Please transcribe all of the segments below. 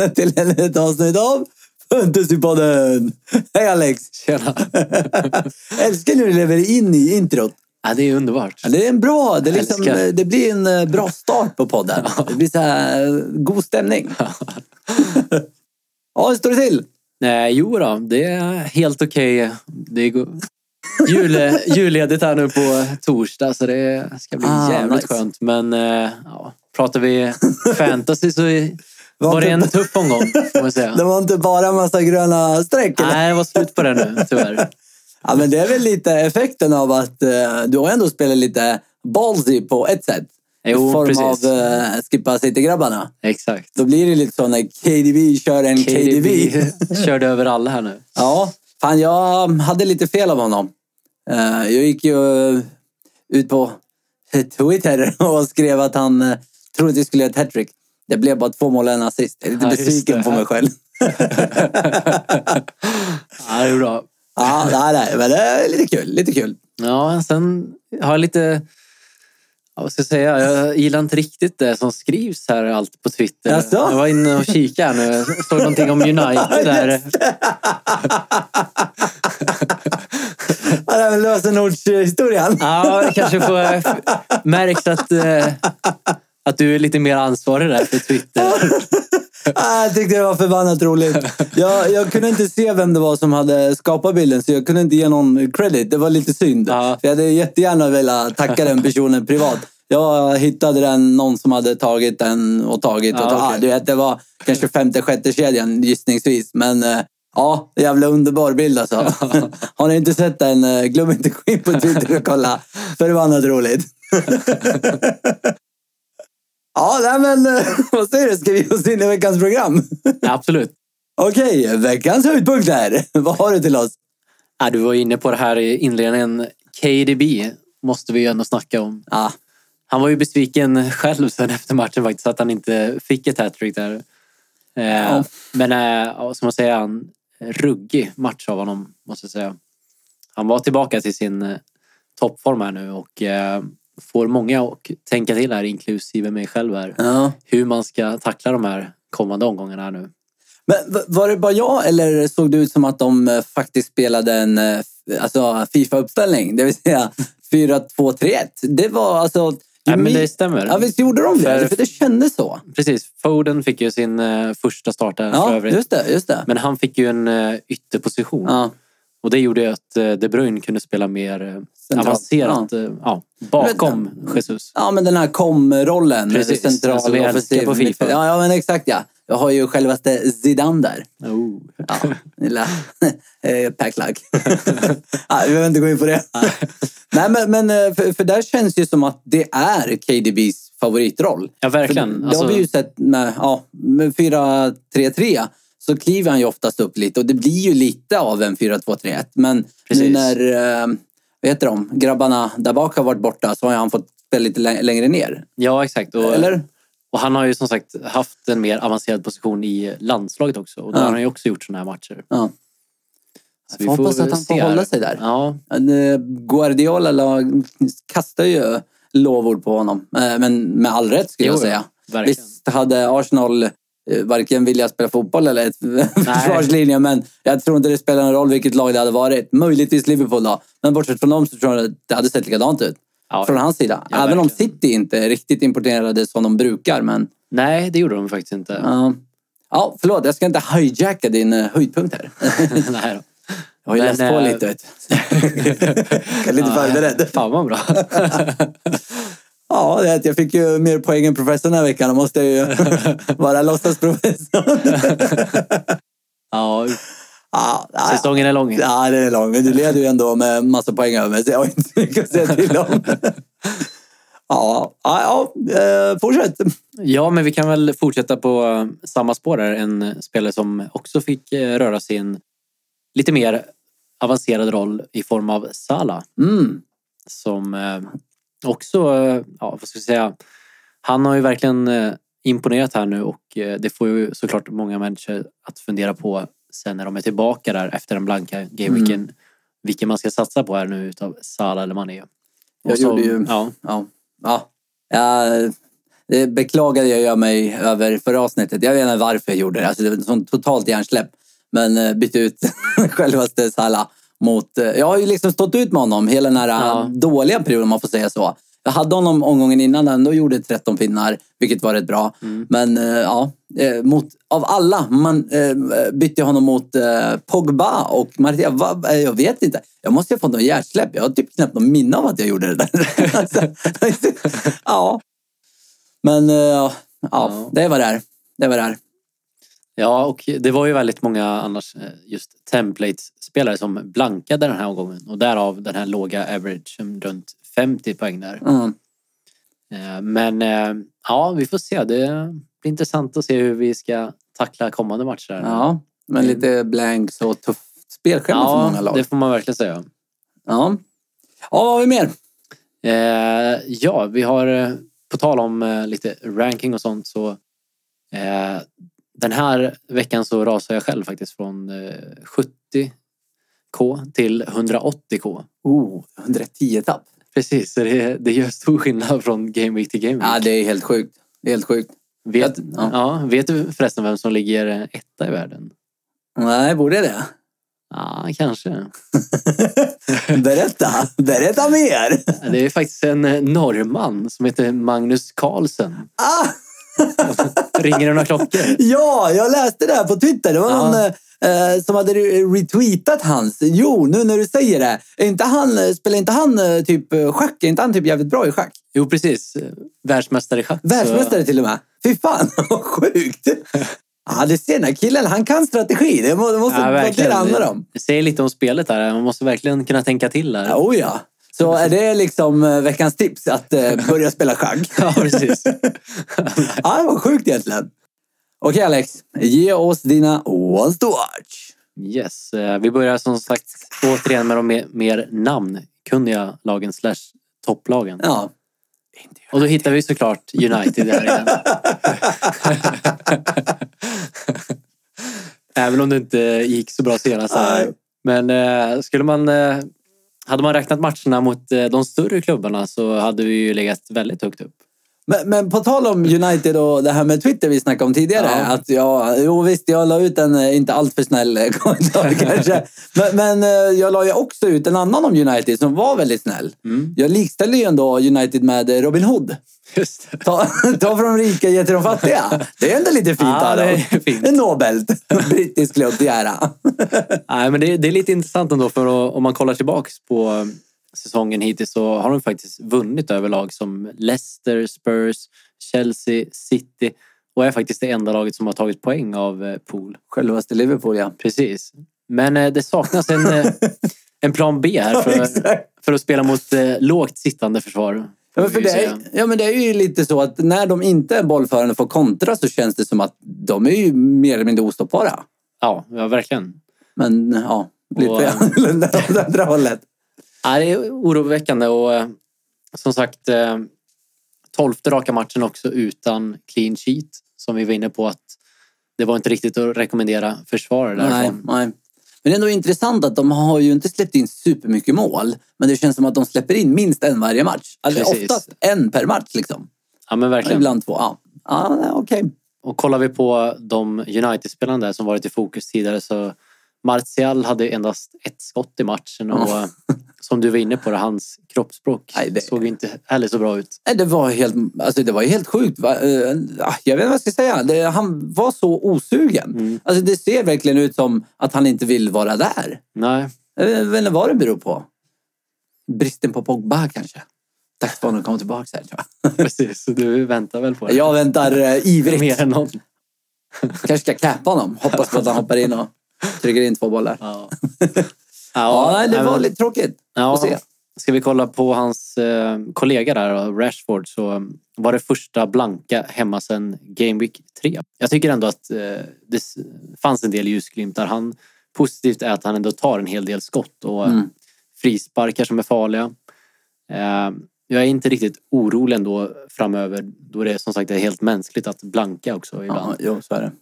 välkomna till ett avsnitt av Fantasypodden! Hej Alex! Tjena. Älskar när du lever in i introt. Ja, det är underbart. Ja, det är en bra, det, är liksom, det blir en eh, bra start på podden. Det blir så här eh, god stämning. Ja, hur står det till? Nej, jo då, det är helt okej. Det är Jul, julledigt här nu på torsdag så det ska bli Ah, jävligt nice. skönt. Men eh, ja, pratar vi fantasy så Var var det en tuff omgång får man säga. Det var inte bara en massa gröna streck? eller? Nej, det var slut på det nu tyvärr. Ja, men det är väl lite effekten av att eh, du har ändå spelat lite ballsy på ett sätt. Jo, I form precis. av uh, Skippa City-grabbarna. Exakt. Då blir det lite så när KDB kör en KDB. körde över alla här nu. Ja, fan jag hade lite fel av honom. Eh, jag gick ju eh, ut på Twitter och skrev att han uh, trodde att jag skulle göra ett hattrick. Det blev bara två mål och en assist. Jag är lite Ja, besviken det. på mig själv. Ja, det är bra. ja, nej, nej, men det är lite kul. Lite kul. Ja, sen har jag lite... Ja, vad ska jag säga? Jag gillar inte riktigt det som skrivs här allt på Twitter. Jaså? Jag var inne och kikade här nu. Jag såg någonting om United där. Ja, det är väl lösenordshistorien. Ja, jag kanske får eh, märkt att, eh, att du är lite mer ansvarig där för Twitter. Ah, Jag tyckte det var förbannat roligt. Jag, jag kunde inte se vem det var som hade skapat bilden så jag kunde inte ge någon credit. Det var lite synd. Ja. För jag hade jättegärna velat tacka den personen privat. Jag hittade den, någon som hade tagit den och tagit och Ja, tagit. okej. Ah, du vet, det var kanske femte, sjätte kedjan gissningsvis. Men eh, ja, jävla underbar bild alltså. Har ni inte sett den, eh, glöm inte att gå in på Twitter och kolla. Förbannat roligt. Ja, nej, men eh, vad säger du? Ska vi ge oss in i veckans program? Ja, absolut. Okej, veckans höjdpunkter. Vad har du till oss? Ja, du var inne på det här i inledningen. KDB måste vi ju ändå snacka om. Ja, Han var ju besviken själv sen efter matchen faktiskt att han inte fick ett hattrick där. Eh, Ja. Men eh, som man säger, en ruggig match av honom måste jag säga. Han var tillbaka till sin eh, toppform här nu och eh, får många att tänka till här, inklusive mig själv här. ja. Hur man ska tackla de här kommande omgångarna här nu. Men var det bara jag eller såg det ut som att de eh, faktiskt spelade en eh, alltså, Fifa-uppställning? Det vill säga 4-2-3-1. Det var alltså... Nej, men det stämmer. Ja, visst gjorde de det? För- För det kändes så. Precis, Foden fick ju sin eh, första start där för Ja, övrigt. just det. Just det. Men han fick ju en ytterposition. Ja. Och det gjorde ju att eh, De Bruyne kunde spela mer eh, Centralt. avancerat eh, ja, bakom Jesus. ja, men den här kom-rollen. Precis, Central som vi älskar på FIFA. Ja, ja, men exakt ja. Jag har ju självaste Zidane där. Oh. Ja, lilla packlack. ja, vi behöver inte gå in på det. Nej, men, men för, för där känns det ju som att det är KDBs favoritroll. Ja, verkligen. För det Alltså- har vi ju sett med, ja, med 4-3-3 så kliver han ju oftast upp lite och det blir ju lite av en 4-2-3-1. Men nu Precis. när eh, vad heter de? grabbarna där bak har varit borta så har han fått spela lite lä- längre ner. Ja, exakt. Och, Eller? och han har ju som sagt haft en mer avancerad position i landslaget också. Och där Ja. har han ju också gjort sådana här matcher. Ja. Så Jag får hoppas att han får hålla sig där. Ja, Eh, Guardiola la, kastar ju lovord på honom. Eh, Men med all rätt skulle Jo, jag ja. säga. verkligen. Visst hade Arsenal varken vilja spela fotboll eller ett försvarslinje, men jag tror inte det spelar någon roll vilket lag det hade varit. Möjligtvis Liverpool då. Men bortsett från dem så tror jag att det hade sett likadant ut. Ja, Från hans sida. Ja, Även om verkligen. City inte riktigt importerade som de brukar. Men, Nej, det gjorde de faktiskt inte. ja. ja, förlåt, jag ska inte hijacka din uh, höjdpunkt här. Nej då. Jag har ju läst på eh, lite. Vet. jag är lite förberedd. Fan vad bra. Ja, det är att jag fick ju mer poäng än professorn den här veckan. Då måste jag ju vara låtsasprofessor. ja, ja, säsongen är lång. ja, det är lång. Men du leder ju ändå med massa poäng över mig, så jag har inte så mycket att säga till om. Ja, ja, ja eh, fortsätt. Ja, men vi kan väl fortsätta på eh, samma spår där. En spelare som också fick eh, röra sig i en lite mer avancerad roll i form av Salah. Mm. Som också, eh, ja vad ska vi säga, han har ju verkligen eh, imponerat här nu och eh, det får ju såklart många människor att fundera på sen när de är tillbaka där efter den blanka gameweeken. Vilken man ska satsa på här nu utav Salah eller Mané. Jag så- gjorde ju- Ja, Ja, ja. ja Det beklagade jag mig över förra avsnittet. Jag vet inte varför jag gjorde det. Alltså, det var ett sånt totalt hjärnsläpp. Men bytte ut självaste Salah mot... eh, Jag har ju liksom stått ut med honom hela den här Ja. eh, dåliga perioden, om man får säga så. Jag hade honom omgången innan, han ändå gjorde 13 pinnar, vilket var rätt bra. Mm. Men eh, ja, mot, av alla man, bytte jag honom mot Pogba och Martial. Va, jag vet inte. Jag måste ha fått någon hjärtsläpp. Jag har typ knappt någon minne av att jag gjorde det där. alltså, ja. Men ja, Ja. det var det är. Det var det är. Ja, och det var ju väldigt många annars eh, just templates-spelare som blankade den här omgången och därav den här låga average runt 50 poäng där. Mm. Men eh, ja, vi får se. Det blir intressant att se hur vi ska tackla kommande matcher. Ja, men lite blanks och tufft spelschema för många lag. det får man verkligen säga. Ja. ja, vad har vi mer? Eh, ja, vi har på tal om lite ranking och sånt så eh, den här veckan så rasar jag själv faktiskt från eh, 70k till 180k. Oh, 110 tapp. Precis, så det, det gör stor skillnad från game week till game week. Ja, det är helt sjukt. Det är helt sjukt. vet, ja. ja. vet du förresten vem som ligger eh, etta i världen? Nej, borde det? Ja, kanske. Berätta, berätta mer! Det är faktiskt en eh, norrman som heter Magnus Carlsen. Ah! Ringer det några klockor? Ja, jag läste det här på Twitter. Det var Ja. någon eh, som hade re- retweetat hans. Jo, nu när du säger det. Är inte han, eh, spelar inte han eh, typ eh, schack? Är inte han typ jävligt bra i schack? Jo, precis. Världsmästare i schack. Världsmästare till och med. Fy fan, vad sjukt! Ja, du ser den här killen. Han kan strategi. Det må- det måste Ja, vad det verkligen. handlar om. Det säger lite om spelet här. Man måste verkligen kunna tänka till där. Ja, Oh ja. Så är det liksom eh, veckans tips att eh, börja spela schack? Ja, precis. Ja, det var sjukt egentligen. Okej Alex, ge oss dina ones to watch. Yes. eh, Vi börjar som sagt återigen med de mer, mer namnkunniga lagen slash topplagen. Ja. Och då hittar vi såklart United där igen. Även om det inte gick så bra senast. Här. Men eh, skulle man... Eh, hade man räknat matcherna mot eh, de större klubbarna så hade vi ju legat väldigt högt upp. Men, men på tal om United och det här med Twitter vi snackade om tidigare. Ja. Att ja, jo visst, jag la ut en eh, inte alltför snäll eh, kommentar kanske. Men, men eh, jag la ju också ut en annan om United som var väldigt snäll. Mm. Jag likställde ju ändå United med Robin Hood. Just det. Ta, ta från de rika, ge till de fattiga. Det är ändå lite fint. Ja, det är fint. En nobelt. Brittisk klubb till ära. Nej, men det, det är lite intressant ändå för om man kollar tillbaks på säsongen hittills så har de faktiskt vunnit över lag som Leicester, Spurs, Chelsea, City och är faktiskt det enda laget som har tagit poäng av eh, Pool. Självaste Liverpool, ja. Precis. Men eh, det saknas en, eh, en plan B här Ja, för, exakt. för att spela mot lågt sittande försvar. Ja, men, för det är, ja, men det är ju lite så att när de inte är bollförande får kontra så känns det som att de är ju mer eller mindre ostoppbara. Ja, ja, verkligen. Men ja, lite Och, åt det andra hållet. Ja, det är oroväckande och eh, som sagt eh, tolfte raka matchen också utan clean sheet som vi var inne på att det var inte riktigt att rekommendera försvarare Nej, därifrån. nej. Men det är ändå intressant att de har ju inte släppt in supermycket mål. Men det känns som att de släpper in minst en varje match. Alltså Precis. oftast en per match liksom. Ja, men verkligen. Ibland två. Ja, ja nej, okej. Och kollar vi på de United-spelarna där som varit i fokus tidigare så Martial hade endast ett skott i matchen och som du var inne på, det, hans kroppsspråk Nej, det- såg inte heller så bra ut. Nej, Det var helt, alltså det var helt sjukt. Eh, ah, Jag vet inte vad jag ska säga. Det, han var så osugen. Mm. Alltså det ser verkligen ut som att han inte vill vara där. Nej, Jag vet inte vad det beror på. Bristen på Pogba kanske. Dags för honom att komma tillbaka här tror jag. precis. Du väntar väl på det? Jag väntar uh, ivrigt. Mer än någon. Kanske ska cappa honom. Hoppas på att han hoppar in och trycker in två bollar. Ja. Ja, nej, det var men- lite tråkigt Ja, att se. Ska vi kolla på hans eh, kollega där, Rashford, så var det första blanka hemma sedan Game Week 3. Jag tycker ändå att eh, det fanns en del ljusglimtar. Han, positivt är att han ändå tar en hel del skott och Mm. frisparkar som är farliga. Eh, jag är inte riktigt orolig ändå framöver då det som sagt är helt mänskligt att blanka också Ja, ibland. jo, så är det.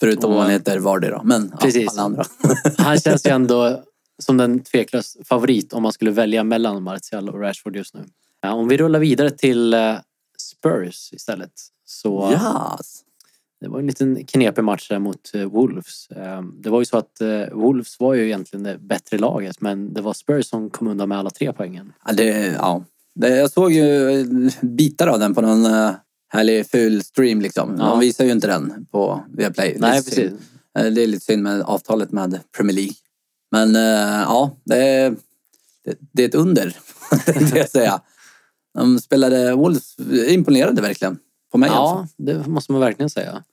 Förutom Och- vad han heter Vardy då. Men ja, alla andra. Han känns ju ändå som den tveklös favorit om man skulle välja mellan Martial och Rashford just nu. Ja, om vi rullar vidare till eh, Spurs istället. Så Yes. det var en liten knepig match där mot eh, Wolves. Eh, Det var ju så att Wolves var ju egentligen det bättre laget men det var Spurs som kom undan med alla tre poängen. Ja, det, ja. Jag såg ju bitar av den på någon härlig ful stream liksom. Ja. De visar ju inte den på Viaplay. Nej, precis. Det är lite synd med avtalet med Premier League. Men eh, ja, det är, det, är ett under, det jag säga. De spelade, Wolves imponerade verkligen. På mig. Ja, det måste man verkligen säga.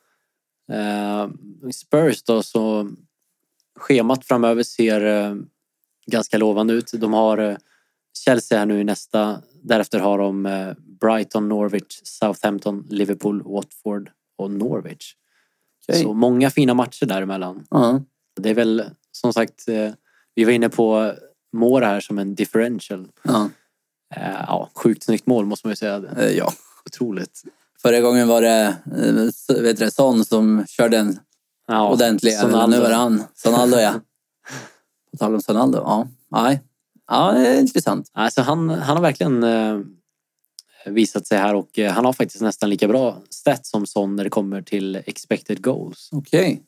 Eh, Spurs då så schemat framöver ser eh, ganska lovande ut. De har Chelsea här nu i nästa. Därefter har de Brighton, Norwich, Southampton, Liverpool, Watford och Norwich. Okej. Så många fina matcher däremellan. Ja. Det är väl som sagt, eh, vi var inne på Mora här som en differential. Ja. Eh, ja, sjukt snyggt mål måste man ju säga. Eh, ja. Otroligt. Förra gången var det, vet du, Son som körde en Ja, ordentlig. Nu var det han. Sonaldo ja. På tal om Sonaldo. Ja. Nej. Ja, det är intressant. Alltså han, han har verkligen visat sig här och han har faktiskt nästan lika bra stats som Son när det kommer till expected goals. Okej.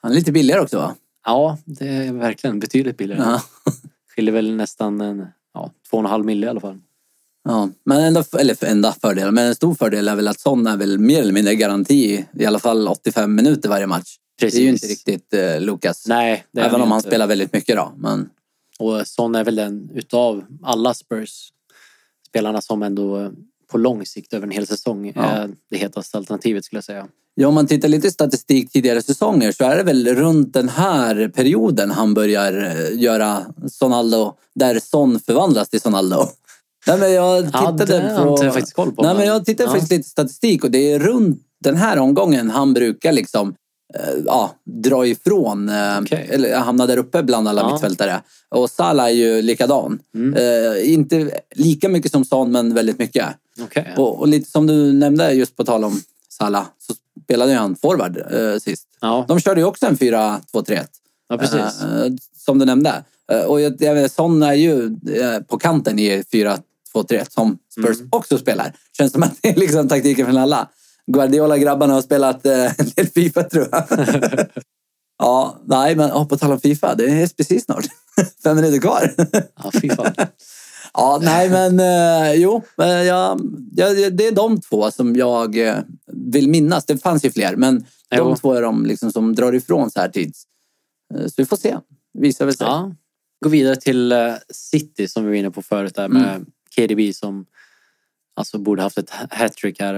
Han är lite billigare också va? Ja, det är verkligen betydligt billigare. Ja. Skiljer väl nästan en, ja, två och en halv mille i alla fall. Ja, men enda, eller enda fördel, men en stor fördel är väl att Son är väl mer eller mindre garanti i alla fall 85 minuter varje match. Precis. Det är ju inte riktigt eh, Lukas. Nej, det Även om han inte. spelar väldigt mycket då. Men Och Son är väl den utav alla Spurs spelarna som ändå eh, på lång sikt över en hel säsong Ja. är det hetaste alternativet skulle jag säga. ja, om man tittar lite statistik tidigare säsonger så är det väl runt den här perioden han börjar eh, göra Sonaldo, där Son förvandlas till Sonaldo. Nej, men jag Ja, tittade har på... inte jag faktiskt koll på. Nej, men jag tittade ja. faktiskt lite statistik och det är runt den här omgången han brukar liksom eh, ja, dra ifrån, eh, Okej. eller hamna där uppe bland alla Ja. mittfältare. Och Salah är ju likadan. Mm. Eh, inte lika mycket som Son, men väldigt mycket. Okej. Och, och lite som du nämnde, just på tal om Salah, så spelade ju han forward eh, sist. Ja, De körde ju också en 4-2-3-1. ja, precis. Eh, som du nämnde. Eh, och jag, jag vet, Son är ju eh, på kanten i 4-2-3 som Spurs Mm. också spelar. Känns som att det är liksom taktiken från alla. Guardiola-grabbarna har spelat eh, en del Fifa tror jag. ja, nej men oh, på tal om Fifa, det är precis snart. Fem minuter kvar. Ja, fy fan. ja, nej men eh, jo, jag, jag, det är de två som jag eh, vill minnas. Det fanns ju fler, men de Jo. två är de liksom som drar ifrån så här tids. Så vi får se. Visar väl sig. Ja. Gå vidare till City som vi var inne på förut där med Mm. KDB som alltså borde haft ett hattrick här.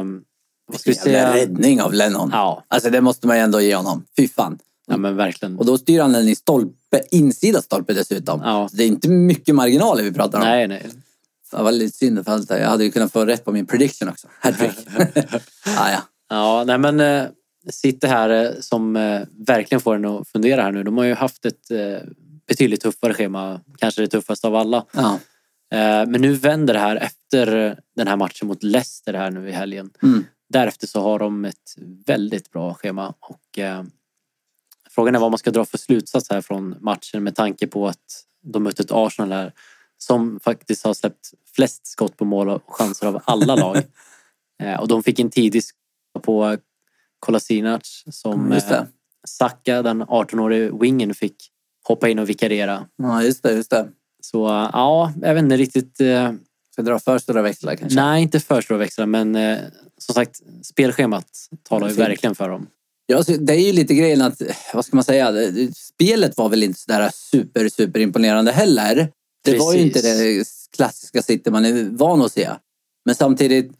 Um, vad ska vi säga? räddning av Lennon. Ja, Alltså det måste man ju ändå ge honom. Fy fan. ja, men verkligen. Och då styr han den i stolpe, insida stolpe dessutom. Ja. Så det är inte mycket marginaler vi pratar om. Nej, nej. Det var lite synd för. Jag hade ju kunnat få rätt på min prediction också. Hattrick. ah, ja. Ja, nej men eh, City här eh, som eh, verkligen får en att fundera här nu. De har ju haft ett eh, betydligt tuffare schema. Kanske det tuffaste av alla. ja. Men nu vänder det här efter den här matchen mot Leicester här nu i helgen. Mm. Därefter så har de ett väldigt bra schema och eh, frågan är vad man ska dra för slutsats här från matchen med tanke på att de mötte ett Arsenal här som faktiskt har släppt flest skott på mål och chanser av alla lag. eh, och de fick en tidig sk- på Kolasinac som Mm, just eh, Saka, den 18-årige wingen, fick hoppa in och vikariera. ja, just det. Just det. Så eh, ja, jag vet inte riktigt. Ska dra för stora växlar kanske? Nej, inte för stora växlar, men eh, som sagt, spelschemat talar ju Fint. verkligen för dem. Ja, det är ju lite grejen att, vad ska man säga, spelet var väl inte sådär super, super imponerande heller. Det var ju Precis. inte det klassiska City man är van att se. Men samtidigt,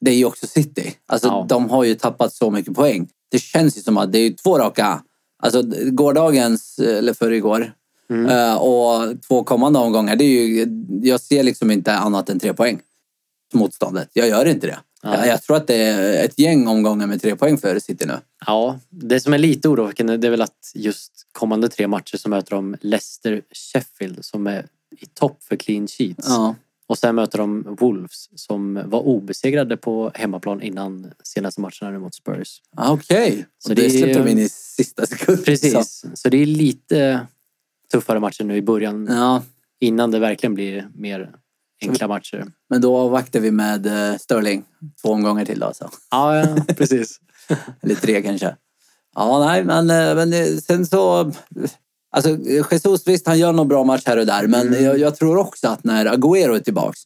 det är ju också City. Alltså Ja. de har ju tappat så mycket poäng. Det känns ju som att det är två raka, alltså gårdagens, eller för igår Mm. eh, och två kommande omgångar. Det är ju, jag ser liksom inte annat än tre poäng. Motståndet. Jag gör inte det. Ja. Jag, tror att det är ett gäng omgångar med tre poäng för City nu. Ja, det som är lite oroväckande det är väl att just kommande tre matcher så möter de Leicester Sheffield som är i topp för clean sheets. Ja. Och sen möter de Wolves som var obesegrade på hemmaplan innan senaste matchen nu mot Spurs. Ah, Okej, Så och det, det släppte de in i sista sekund. Precis, så, det är lite tuffare matcher nu i början ja, innan det verkligen blir mer enkla matcher. Men då avvaktar vi med eh, Sterling två omgångar till då. Så. Ja, ja precis. Eller tre kanske. Ja, nej, men, eh, men eh, sen så... Alltså, Jesus, visst, han gör någon bra match här och där. Men Mm. jag, jag tror också att när Agüero är tillbaks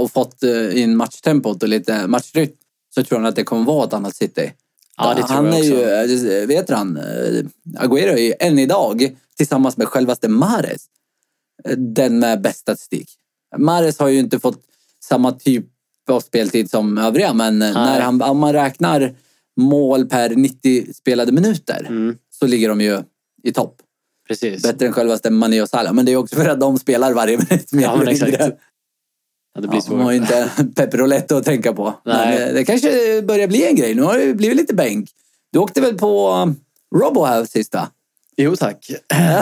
och fått in matchtempot och lite matchrytm så tror han att det kommer vara ett annat City. Ja, det tror han jag är också. ju, eh, vet han, Agüero är ju än idag tillsammans med självaste Mahrez eh, den med bäst statistik. Mahrez har ju inte fått samma typ av speltid som övriga men eh, när han, om man räknar mål per 90 spelade minuter Mm, så ligger de ju i topp. precis. Bättre än självaste Mané och Salah. Men det är också för att de spelar varje minut mer Ja, men exakt. Ja, det blir Ja, de har ju svårt. inte Pepperoletto att tänka på. Men Nej. eh, det kanske börjar bli en grej. Nu har det blivit lite bänk. Du åkte väl på Robo här sista? Jo, tack.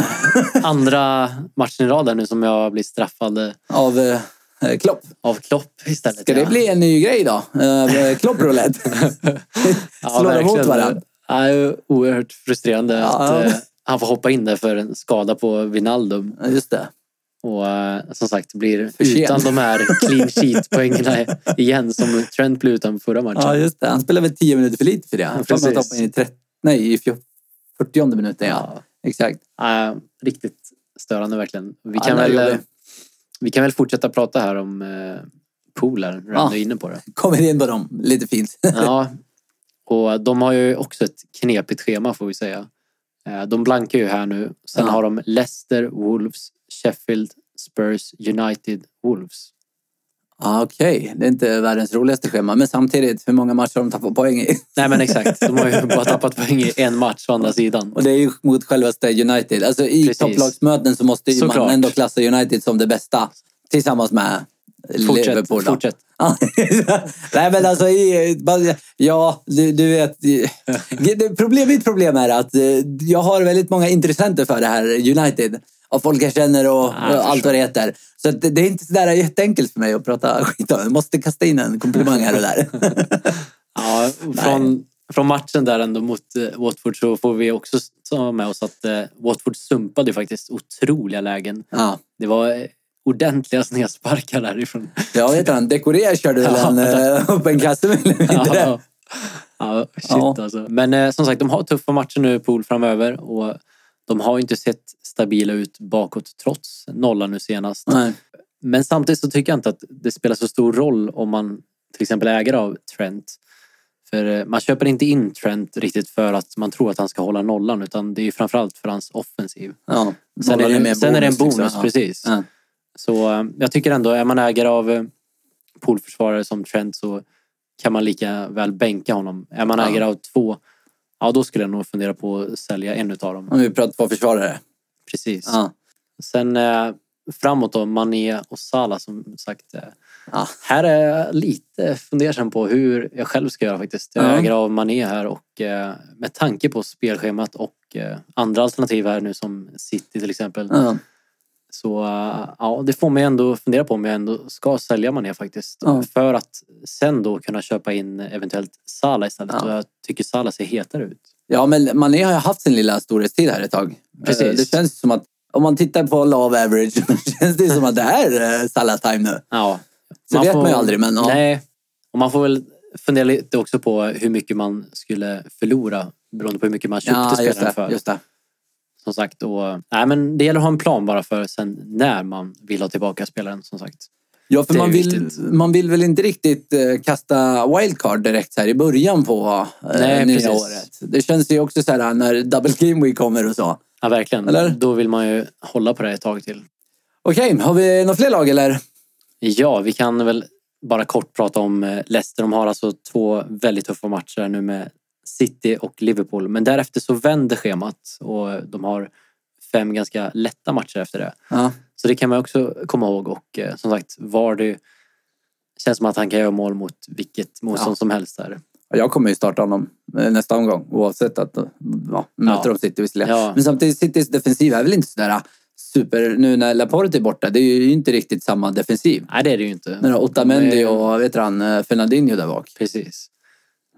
Andra matchen i rad där nu som jag blir straffad eh, Av eh, Klopp. av Klopp istället. Ska det ja. bli en ny grej då? Uh, Klopp-roulette? Ja, Slår de mot verkligen. varandra? Ja, det är oerhört frustrerande Ja. att eh, han får hoppa in där för en skada på Wijnaldum. Ja, Just det. Och eh, som sagt blir För sent. utan de här clean sheet-poängerna igen som Trent blev utan förra matchen. Ja, just det. Han spelade väl 10 minuter för lite för det. Han. Precis. hoppade in i 30, nej, i 40 minuten. Ja. Ja. Exakt. Ja, riktigt störande verkligen. Vi Ja, kan, är väl, eh, vi kan väl fortsätta prata här om eh, Pool här, när Ja. du är inne på det. Kommer in på dem lite fint. Ja, och de har ju också ett knepigt schema får vi säga. Eh, De blankar ju här nu. Sen Ja. har de Leicester, Wolves, Sheffield, Spurs, United, Wolves. Ja, Okej, det är inte världens roligaste schema. Men samtidigt, hur många matcher har de tappat poäng i? Nej men exakt, de har ju bara tappat poäng i en match å andra sidan. Och det är ju mot självaste United. Alltså i Precis. topplagsmöten så måste ju man Såklart. ändå klassa United som det bästa. Tillsammans med Fortsätt, Liverpool. Då. fortsätt. Nej men alltså, ja du, du vet. Problem, mitt problem är att eh, jag har väldigt många intressenter för det här United. Och folk jag känner och, Ja, jag och allt vad det heter. Så det, det är inte sådär jätteenkelt för mig att prata skit om. Jag måste kasta in en komplimang här och där. Ja, från, från matchen där ändå mot eh, Watford så får vi också ta med oss att eh, Watford sumpade faktiskt otroliga lägen. Ja. Det var eh, ordentliga snedsparkar därifrån. Jag vet han, Dekoré körde väl Ja. en eh, upp en kasse mer eller mindre. Ja, ja shit Ja. alltså. Men eh, som sagt, de har tuffa matcher nu Pool framöver och de har inte sett stabila ut bakåt trots nollan nu senast. Nej. Men samtidigt så tycker jag inte att det spelar så stor roll om man till exempel är ägare av Trent. För eh, man köper inte in Trent riktigt för att man tror att han ska hålla nollan utan det är framförallt för hans offensiv. Ja. Sen är, det, sen är det en bonus, liksom. Precis. Ja. Så eh, jag tycker ändå, är man ägare av eh, poolförsvarare som Trent så kan man lika väl bänka honom. Är man Ja. ägare av två, ja då skulle jag nog fundera på att sälja en utav dem. Om vi pratar två försvarare. Precis. Ja. Sen eh, framåt då, Mané och Salah som sagt. Eh, Ja. Här är jag lite fundersam på hur jag själv ska göra faktiskt. Jag Ja. äger av Mané här och eh, med tanke på spelschemat och eh, andra alternativ här nu som City till exempel. Ja. Så ja, det får mig ändå fundera på om jag ändå ska sälja Mané faktiskt. Ja. För att sen då kunna köpa in eventuellt Salah istället. Ja. Och jag tycker Salah ser hetare ut. Ja, men Mané har ju haft sin lilla storhetstid här ett tag. Precis. Eh, Det känns som att om man tittar på love average så känns det som att det är eh, Salah time nu. Ja. Så vet man ju aldrig, men ja. Nej. Och man får väl fundera lite också på hur mycket man skulle förlora beroende på hur mycket man köpte Ja, spelaren för. Just det. Som sagt. Och, nej, men det gäller att ha en plan bara för sen när man vill ha tillbaka spelaren som sagt. Ja, för man vill, viktigt. man vill väl inte riktigt eh, kasta wildcard direkt här i början på eh, Nej, nya precis. året. Det känns ju också så här när double game week kommer och så. Ja, verkligen. Eller? Då vill man ju hålla på det ett tag till. Okej, har vi några fler lag eller? Ja, vi kan väl bara kort prata om eh, Leicester. De har alltså två väldigt tuffa matcher nu med City och Liverpool. Men därefter så vänder schemat och de har fem ganska lätta matcher efter det. Ja. Så det kan man också komma ihåg och eh, som sagt Vardy känns som att han kan göra mål mot vilket motstånd Ja. som helst där. Jag kommer ju starta honom eh, nästa omgång oavsett att eh, ja, möter de City visserligen. Ja. Men samtidigt, Citys defensiv är väl inte sådär super... Nu när Laporte är borta, det är ju inte riktigt samma defensiv. Nej, det är det ju inte. När du har Otamendi Men- och vet du, han, Fernandinho där bak. Precis.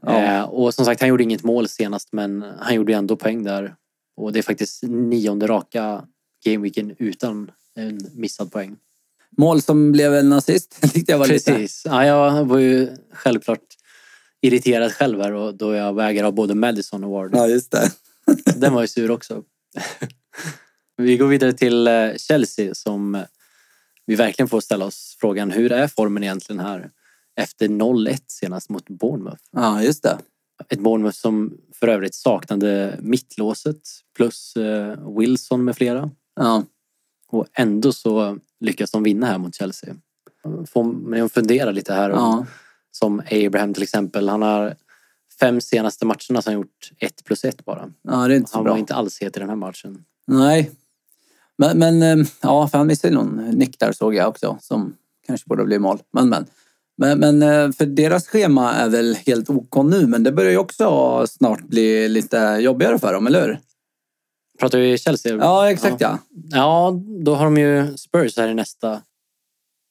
Ja. Eh, och som sagt, han gjorde inget mål senast men han gjorde ändå poäng där. Och det är faktiskt nionde raka gameweeken utan en missad poäng. mål som blev en nazist. tyckte jag var lite... Precis. Ja, jag var ju självklart irriterad själv här och då jag väger av både Madison och Ward. Ja, just det. Den var ju sur också. Vi går vidare till eh, Chelsea som vi verkligen får ställa oss frågan hur är formen egentligen här efter 0-1 senast mot Bournemouth? Ja, just det. Ett Bournemouth som för övrigt saknade mittlåset plus eh, Wilson med flera. Ja. Och ändå så lyckas de vinna här mot Chelsea. Får mig att fundera lite här. om- Ja. Som Abraham till exempel. Han har fem senaste matcherna har han gjort ett plus ett bara. ja, det är inte så Han bra. var inte alls het i den här matchen. Nej. Men, men eh, ja, för han missade någon nick där såg jag också som kanske borde bli mål. Men, men. Men, men eh, för deras schema är väl helt OK nu, men det börjar ju också snart bli lite jobbigare för dem, eller hur? Pratar vi Chelsea? Ja, exakt ja. Ja, då har de ju Spurs här i nästa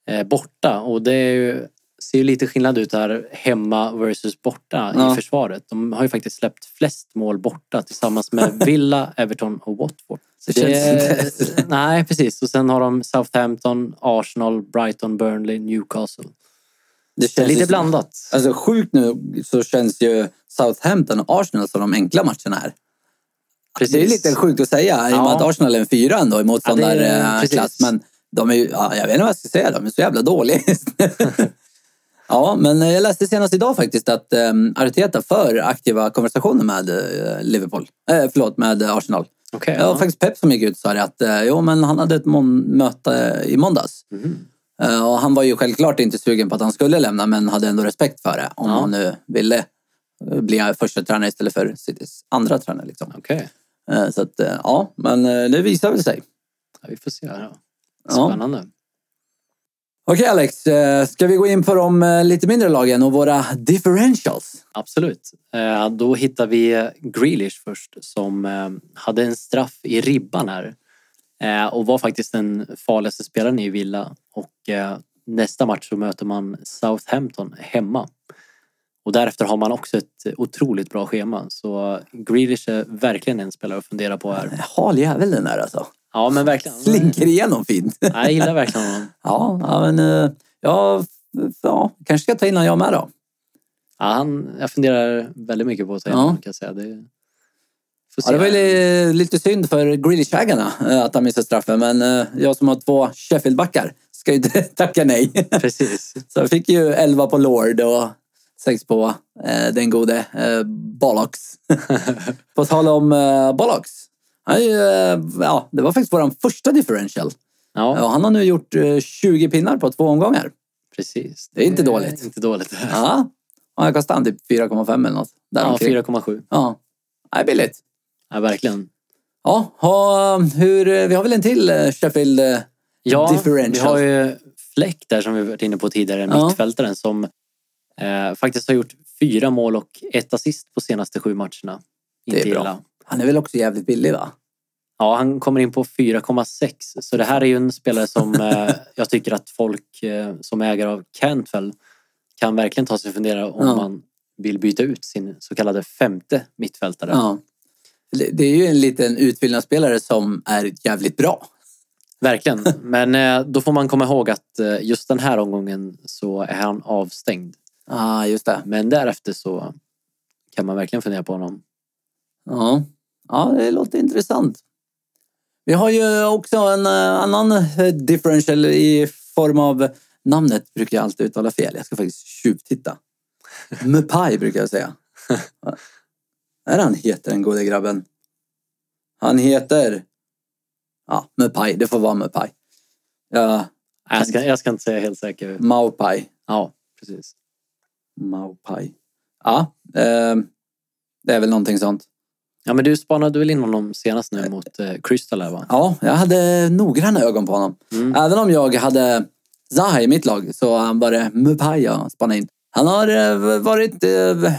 eh, borta och det ju, ser ju lite skillnad ut här hemma versus borta Ja. i försvaret. De har ju faktiskt släppt flest mål borta tillsammans med Villa, Everton och Watford. Så Det känns inte- Nej, precis. Och sen har de Southampton, Arsenal, Brighton, Burnley, Newcastle. Det Det känns lite blandat. Alltså sjukt nu så känns ju Southampton och Arsenal som de enkla matcherna här. Precis. Det är lite sjukt att säga i och med Ja. att Arsenal är en fyra ändå i Ja, det motståndarklass. precis. men de är ju, ja, jag vet inte vad jag ska säga, de är så jävla dåliga. ja, men jag läste senast idag faktiskt att um, Arteta för aktiva konversationer med eh, Liverpool. Eh, förlåt, med Arsenal. Okej, Ja, ja. faktiskt Pep som gick ut och sa det att eh, jo, men han hade ett möte i måndags. Mhm. Eh, och han var ju självklart inte sugen på att han skulle lämna men hade ändå respekt för det om Ja. han nu ville eh, bli första tränare istället för Citys andra tränare. Liksom. Okej. Eh, Så att, ja, men det visar väl sig. Ja, vi får se här. Ja. Ja. Spännande. Okej Alex, eh, ska vi gå in på de lite mindre lagen och våra differentials? Absolut. Då hittar vi Grealish först som hade en straff i ribban här. Eh, Och var faktiskt den farligaste spelaren i Villa. Och eh, nästa match så möter man Southampton hemma. Och därefter har man också ett otroligt bra schema. Så Grealish är verkligen en spelare att fundera på här. Hal jävel den där alltså. Ja men verkligen. Slinker igenom fint. Ja, Jag gillar verkligen honom. ja, ja, men eh, ja, ja, kanske ska ta in honom jag med då. Ja, han, jag funderar väldigt mycket på att ta in Ja. honom kan jag säga. Det, Ja, det var li- lite synd för Grealish-ägarna eh, att han missade straffen men eh, jag som har två Sheffield-backar ska ju inte tacka nej. Precis. Så jag fick ju 11 på Lord och 6 på eh, den gode eh, Bollocks. på tal om eh, Bollocks. Han är ju, eh, ja, det var faktiskt vår första differential. Ja, Ja, han har nu gjort eh, 20 pinnar på två omgångar. precis. Det är inte dåligt. Inte dåligt. Ja, och han kostade han typ 4,5 eller något. Ja, däromkring. 4,7. Ja, det är billigt. Ja, verkligen. Ja, ha, hur, eh, vi har väl en till eh, Sheffield eh, Ja, differential. vi har ju Fläck där som vi varit inne på tidigare, Ja. mittfältaren som eh, faktiskt har gjort fyra mål och ett assist på senaste sju matcherna. Det är bra. illa. Han är väl också jävligt billig va? Ja, han kommer in på 4,6. Så det här är ju en spelare som eh, jag tycker att folk eh, som ägare av Cantwell kan verkligen ta sig och fundera om Ja. man vill byta ut sin så kallade femte mittfältare. Ja. Det är ju en liten utfyllnadsspelare som är jävligt bra. Verkligen. Men eh, då får man komma ihåg att eh, just den här omgången så är han avstängd. Ja, ah, just det. Men därefter så kan man verkligen fundera på honom. Ja. ja, det låter intressant. Vi har ju också en eh, annan differential i form av namnet brukar jag alltid uttala fel. Jag ska faktiskt tjuvtitta. Mupai brukar jag säga. Är han heter den gode grabben? Han heter... Ja, Mupai. Det får vara Mupai. Ja, Jag ska, jag ska inte säga helt säker. Maupai. Ja, precis. Maupai. Ja, eh, det är väl någonting sånt. Ja, men du spanade väl in honom senast nu mot eh, Crystal här va? Ja, jag hade noggranna ögon på honom. Mm. Även om jag hade Zaha i mitt lag så var det Mupai jag spanade in. Han har eh, varit... eh,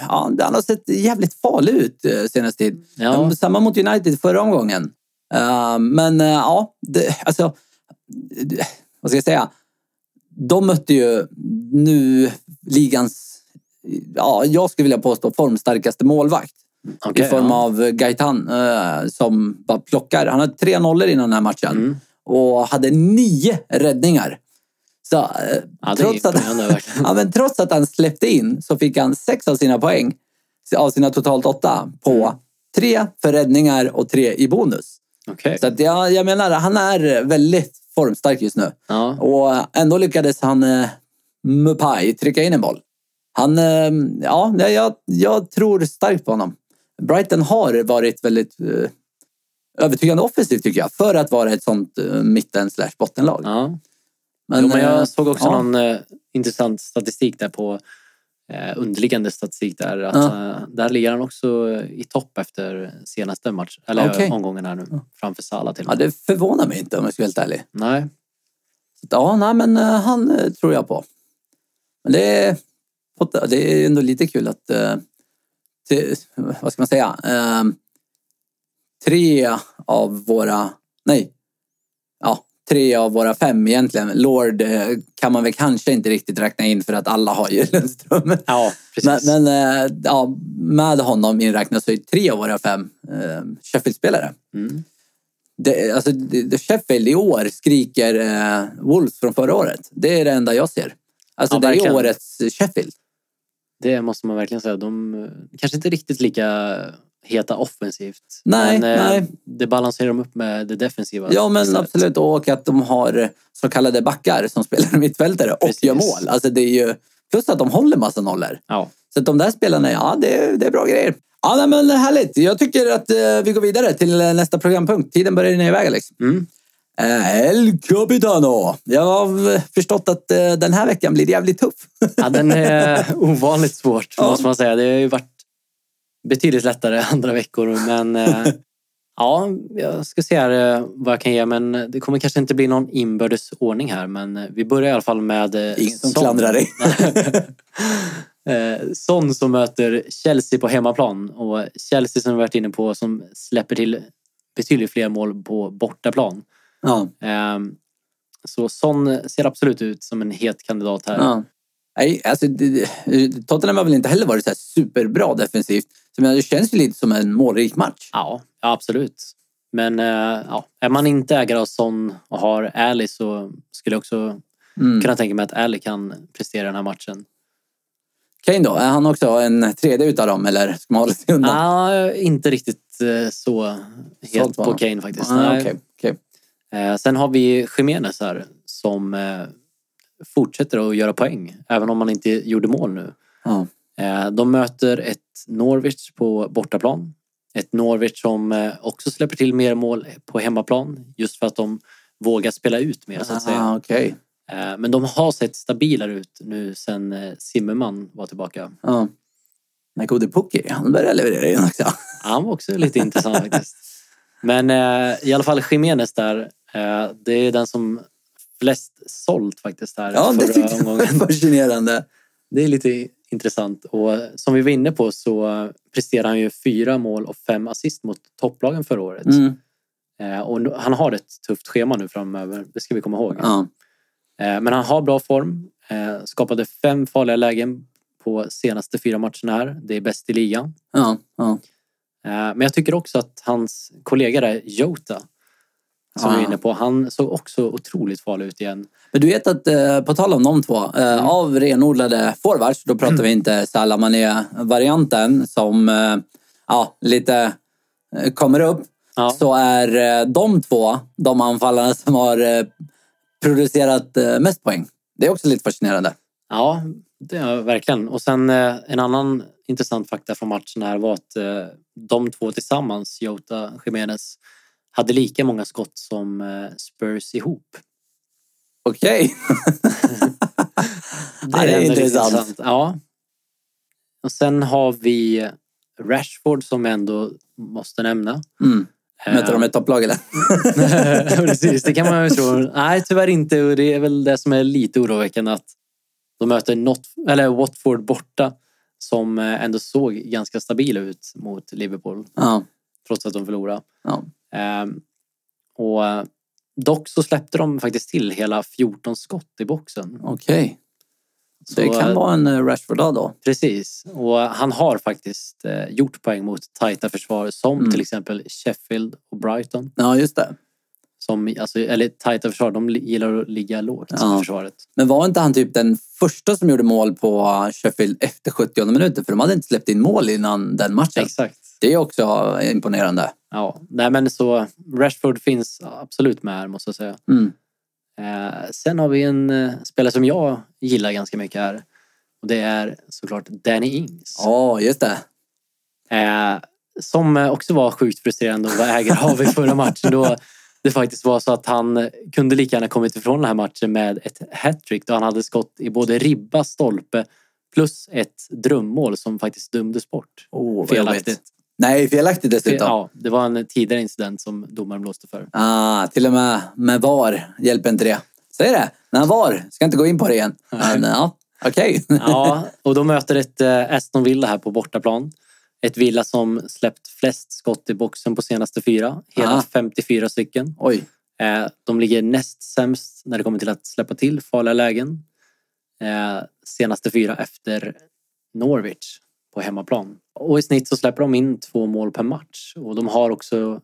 Ja, han har sett jävligt farlig ut eh, senaste tid. Ja. Um, Samma mot United förra omgången. Uh, Men ja, det, alltså... Vad ska jag säga? De mötte ju nu ligans... Ja, jag skulle vilja påstå formstarkaste målvakt. Okej, I form ja. av Gaitan som bara plockar. Han hade tre nollor innan den här matchen Mm. och hade nio räddningar. Så, Ja, trots, att, ja, men trots att han släppte in så fick han sex av sina poäng, av sina totalt åtta, på Mm. tre för räddningar och tre i bonus. Okej. Så att jag, jag menar, han är väldigt formstark just nu. Ja. Och ändå lyckades han, eh, Mupai, trycka in en boll. Han, eh, ja, jag, jag tror starkt på honom. Brighton har varit väldigt eh, övertygande offensivt tycker jag, för att vara ett sånt eh, mitten slash bottenlag. ja. Men, jo, men eh, jag såg också ja. någon eh, intressant statistik där på eh, underliggande statistik där. Att, Ja. eh, där ligger han också i topp efter senaste match, eller Okej. omgången här nu. Framför Salah till och Ja, med. det förvånar mig inte om jag ska vara helt ärlig. Nej. Så Ja, nej, men eh, han eh, tror jag på. Men det är, det är ändå lite kul att... eh, till, vad ska man säga? Eh, tre av våra... Nej. Tre av våra fem egentligen. Lord eh, kan man väl kanske inte riktigt räkna in för att alla har ju Lundström. Ja, precis. Men, men eh, ja, med honom inräknas så är tre av våra fem eh, Sheffield-spelare. Mm. Det, alltså, det, det Sheffield i år skriker eh, Wolves från förra året. Det är det enda jag ser. Alltså Ja, det är verkligen. årets Sheffield. Det måste man verkligen säga. De eh, kanske inte riktigt lika heta offensivt. Nej, men, eh, nej. Det balanserar de upp med det defensiva. Ja men istället. absolut. Och att de har så kallade backar som spelar mittfältare och Precis. gör mål. Alltså det är ju, plus att de håller massa nollor. Ja, Så att de där spelarna, ja det, är- det är bra grejer. Ja nej, men härligt. Jag tycker att eh, vi går vidare till nästa programpunkt. Tiden börjar rinna iväg Alex. mm. Eh, El Capitano. Jag har förstått att eh, den här veckan blir jävligt tuff. ja den är ovanligt svårt Ja. måste man säga. Det har ju varit betydligt lättare andra veckor. Men eh, ja, jag ska se här eh, vad jag kan ge. Men det kommer kanske inte bli någon inbördes ordning här. Men eh, vi börjar i alla fall med Ingen som klandrar dig. Son som möter Chelsea på hemmaplan. Och Chelsea som vi varit inne på som släpper till betydligt fler mål på bortaplan. ja. Ehm, Så Son ser absolut ut som en het kandidat här. Ja. Nej, alltså, Tottenham har väl inte heller varit så här superbra defensivt. Så, det känns ju lite som en målrik match. Ja, absolut. Men eh, ja, är man inte ägare av Son och har Ali så skulle jag också Mm. kunna tänka mig att Ali kan prestera den här matchen. Kane då? Är han också en tredje utav dem eller ska man hålla sig undan? Ja, inte riktigt eh, så het Sålt på. Kane faktiskt. Ah, okej, okej. Eh, Sen har vi Jiménez här som fortsätter att göra poäng även om man inte gjorde mål nu. Ja. Eh, De möter ett Norwich på bortaplan. Ett Norwich som eh, också släpper till mer mål på hemmaplan just för att de vågar spela ut mer så att säga. Ah, okej. Eh, Men de har sett stabilare ut nu sen eh, Zimmerman var tillbaka. Ja. Men gode Pukki, han börjar leverera in också. Han var också lite intressant faktiskt. Men eh, i alla fall Jiménez där. eh, Det är den som flest sålt faktiskt här Ja, det tyckte jag var fascinerande. Det är lite intressant. Och som vi var inne på så presterar han ju fyra mål och fem assist mot topplagen förra året. Mm. Eh, Och han har ett tufft schema nu framöver. Det ska vi komma ihåg. Ja. Eh, Men han har bra form. Eh, Skapade fem farliga lägen på senaste fyra matcherna här. Det är bäst i ligan. Ja. Ja. Men jag tycker också att hans kollega där, Jota, som vi är inne på, han såg också otroligt farlig ut igen. Men du vet att, eh, på tal om de två, eh, Mm. av renodlade forwards, då pratar vi inte Salah Mané-varianten som eh, ja, lite kommer upp, Ja. så är de två de anfallarna som har producerat mest poäng. Det är också lite fascinerande. Ja, det är verkligen. Och sen en annan intressant fakta från matchen här var att de två tillsammans, Jota Jiménez, hade lika många skott som eh, Spurs ihop. Okej. Ja, det är ändå lite intressant. Ja. Och sen har vi Rashford som jag ändå måste nämna. Mm. Eh, Möter de ett topplag eller? Precis, det kan man ju tro. Nej, tyvärr inte. Och det är väl det som är lite oroväckande att de möter Not eller Watford borta som eh, ändå såg ganska stabila ut mot Liverpool Ja. trots att de förlorade. ja. Ehm, och eh, dock så släppte de faktiskt till hela 14 skott i boxen. Okej. Så det kan eh, vara en eh, Rashford-dag då. Precis. Och han har faktiskt gjort poäng mot tajta försvar som Mm. till exempel Sheffield och Brighton. Ja, just det. Som, alltså, eller tajta försvar, de gillar att ligga lågt Ja. försvaret. Men var inte han typ den första som gjorde mål på Sheffield efter 70 minuter? För de hade inte släppt in mål innan den matchen. Exakt. Det är också imponerande. Ja, nej men så Rashford finns absolut med här måste jag säga. Mm. Eh, sen har vi en eh, spelare som jag gillar ganska mycket här. Och det är såklart Danny Ings. Ja, just det. Eh, som eh, också var sjukt frustrerande att vara ägare av i förra matchen. Då det faktiskt var så att han kunde lika gärna kommit ifrån den här matchen med ett hattrick då han hade skott i både ribba, stolpe plus ett drömmål som faktiskt dömdes bort. Oh, Felaktigt. Nej, felaktigt dessutom. Ja, det var en tidigare incident som domaren blåste för. Ah, till och med med VAR hjälper inte det. Säg det. Men VAR, ska inte gå in på det igen. Men ja, okej. Ja, och de möter ett eh, Aston Villa här på bortaplan. Ett Villa som släppt flest skott i boxen på senaste fyra. Hela Ah. 54 stycken. Oj. Eh, De ligger näst sämst när det kommer till att släppa till farliga lägen. Eh, Senaste fyra efter Norwich på hemmaplan. Och i snitt så släpper de in två mål per match. Och de har också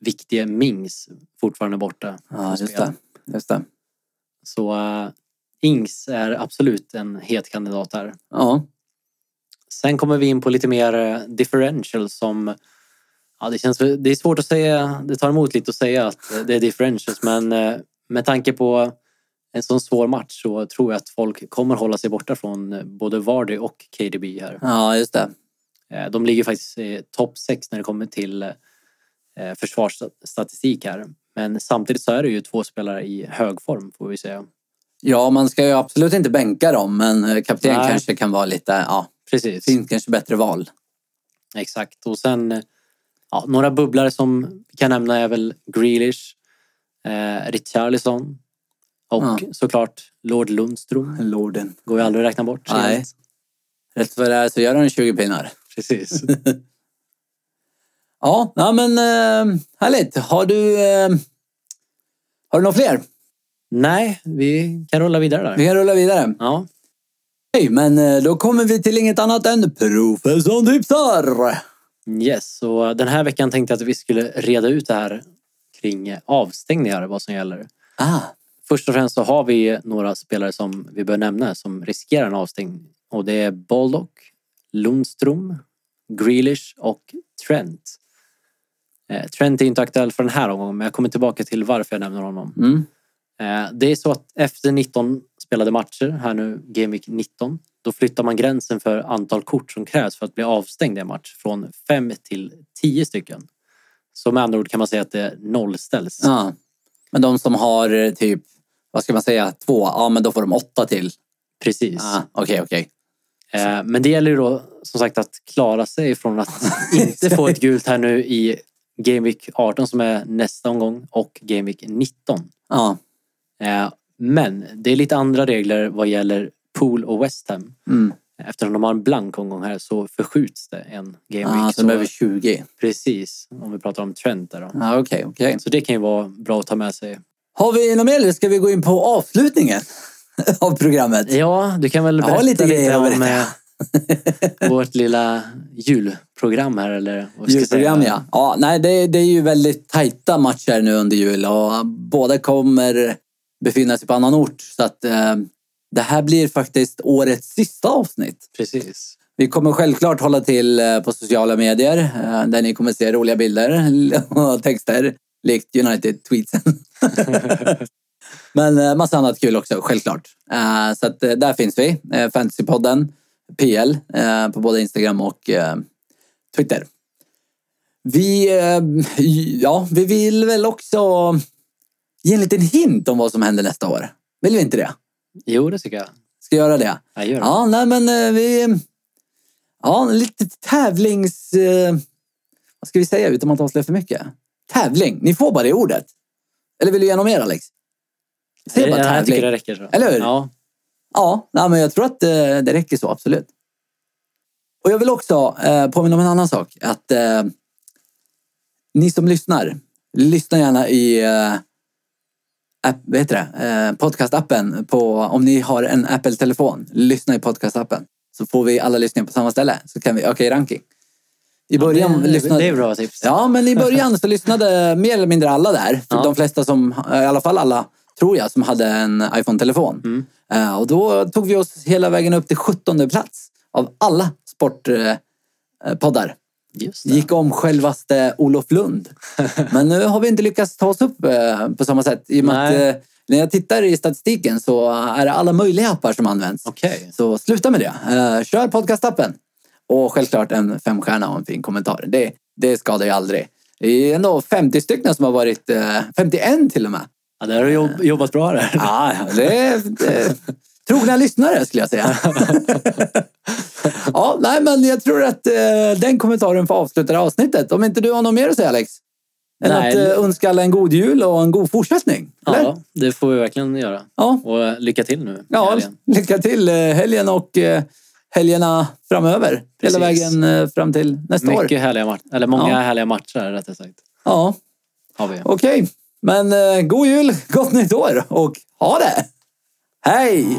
viktiga Mings fortfarande borta. Ja, just det. Just det. Så eh, Ings är absolut en het kandidat här. Ja. Sen kommer vi in på lite mer eh, differential som Ja, det, känns, det är svårt att säga, det tar emot lite att säga att det är differentials men eh, med tanke på en sån svår match så tror jag att folk kommer hålla sig borta från eh, både Vardy och KDB här. ja, just det. Eh, De ligger faktiskt i topp 6 när det kommer till eh, försvarsstatistik här. Men samtidigt så är det ju två spelare i hög form får vi säga. Ja, man ska ju absolut inte bänka dem, men kapten Nej. kanske kan vara lite, ja, Precis. finns kanske bättre val. Exakt. Och sen ja, några bubblare som vi kan nämna är väl Grealish, eh, Richarlison och Ja. såklart Lord Lundström. Lorden. Går ju aldrig att räkna bort. Nej. helt. Rätt för det är så gör han 20 pinnar. Precis. Ja, ja men eh, härligt. Har du, eh, har du några fler? Nej, vi kan rulla vidare där. Vi kan rulla vidare. Ja, Hej, men eh, då kommer vi till inget annat än Professorn tipsar. yes. Och den här veckan tänkte jag att vi skulle reda ut det här kring avstängningar, vad som gäller. Ah, Först och främst så har vi några spelare som vi bör nämna som riskerar en avstängning. Och det är Baldock, Lundström, Grealish och Trent. Eh, Trent är inte aktuell för den här omgången men jag kommer tillbaka till varför jag nämner honom. mm. Eh, Det är så att efter 19 spelade matcher, här nu Game Week 19, då flyttar man gränsen för antal kort som krävs för att bli avstängd i en match från 5 till 10 stycken. Så med andra ord kan man säga att det nollställs. ja. Men de som har eh, typ, vad ska man säga, två, ja men då får de åtta till. Precis. Ah, Okej, okej. Eh, Men det gäller ju då som sagt att klara sig från att inte få ett gult här nu i Game Week 18 som är nästa omgång och Game Week 19. Ja, Eh, Men det är lite andra regler vad gäller Pool och West Ham. mm. Eftersom de har en blank omgång här så förskjuts det en Game ah, Week. så de över 20. Precis, om vi pratar om Trent där då. Ja, okej, okej. Så det kan ju vara bra att ta med sig. Har vi något mer eller ska vi gå in på avslutningen av programmet? Ja, du kan väl Jag har berätta lite lite, om eh, vårt lilla julprogram här eller vad ska Julprogram säga. ja. ja nej, det, det är ju väldigt tajta matcher nu under jul och båda kommer befinna sig på annan ort. Så att eh, det här blir faktiskt årets sista avsnitt. Precis. Vi kommer självklart hålla till eh, på sociala medier eh, där ni kommer se roliga bilder och texter likt United-tweetsen. Men eh, massa annat kul också, självklart. Eh, Så att eh, där finns vi. Fantasypodden, PL, på både Instagram och Twitter. Vi, ja, vi vill väl också ge en liten hint om vad som händer nästa år. Vill vi inte det? Jo, det tycker jag. Ska göra det? Jag gör det. Ja, nej men vi... Ja, lite tävlings... Vad ska vi säga utan att avslöja för mycket? Tävling. Ni får bara det ordet. Eller vill du ge något mer Alex? Säg bara jag, jag tävling. tycker det räcker så. Eller hur? Ja. Ja, nej, men jag tror att eh, det räcker så, absolut. Och jag vill också eh, påminna om en annan sak. Att eh, ni som lyssnar, lyssna gärna i eh, app, vad heter det? Eh, podcastappen. På, om ni har en Apple-telefon, lyssna i podcastappen. Så får vi alla lyssningar på samma ställe. Så kan vi öka i ranking. I början det, lyssnade... det är bra tips. Ja, men i början så lyssnade mer eller mindre alla där. Ja. De flesta som, i alla fall alla, tror jag, som hade en iPhone-telefon. Mm. Eh, och då tog vi oss hela vägen upp till 17 plats av alla sportpoddar. Det. Gick om självaste Olof Lund. Men nu har vi inte lyckats ta oss upp eh, på samma sätt. I och med att, eh, när jag tittar i statistiken så är det alla möjliga appar som används. Okej. Så sluta med det. Eh, kör podcastappen. Och självklart en femstjärna och en fin kommentar. Det, det skadar ju aldrig. Det är ändå 50 stycken som har varit, eh, 51 till och med. Ja, där har du jobb, jobbat bra där. Ja, det är, det trogna lyssnare skulle jag säga. ja, nej, men jag tror att eh, den kommentaren får avsluta det här avsnittet. Om inte du har något mer att säga Alex? Än Nej. att eh, önska alla en god jul och en god fortsättning? Eller? Ja, det får vi verkligen göra. ja. Och eh, lycka till nu. Ja, helgen. lycka till eh, helgen och eh, helgerna framöver. Hela Precis. vägen eh, fram till nästa år. Mycket härliga matcher. Eller många Ja. härliga matcher rättare sagt. Ja, Har vi. okej. Men eh, god jul, gott nytt år och ha det! Hej!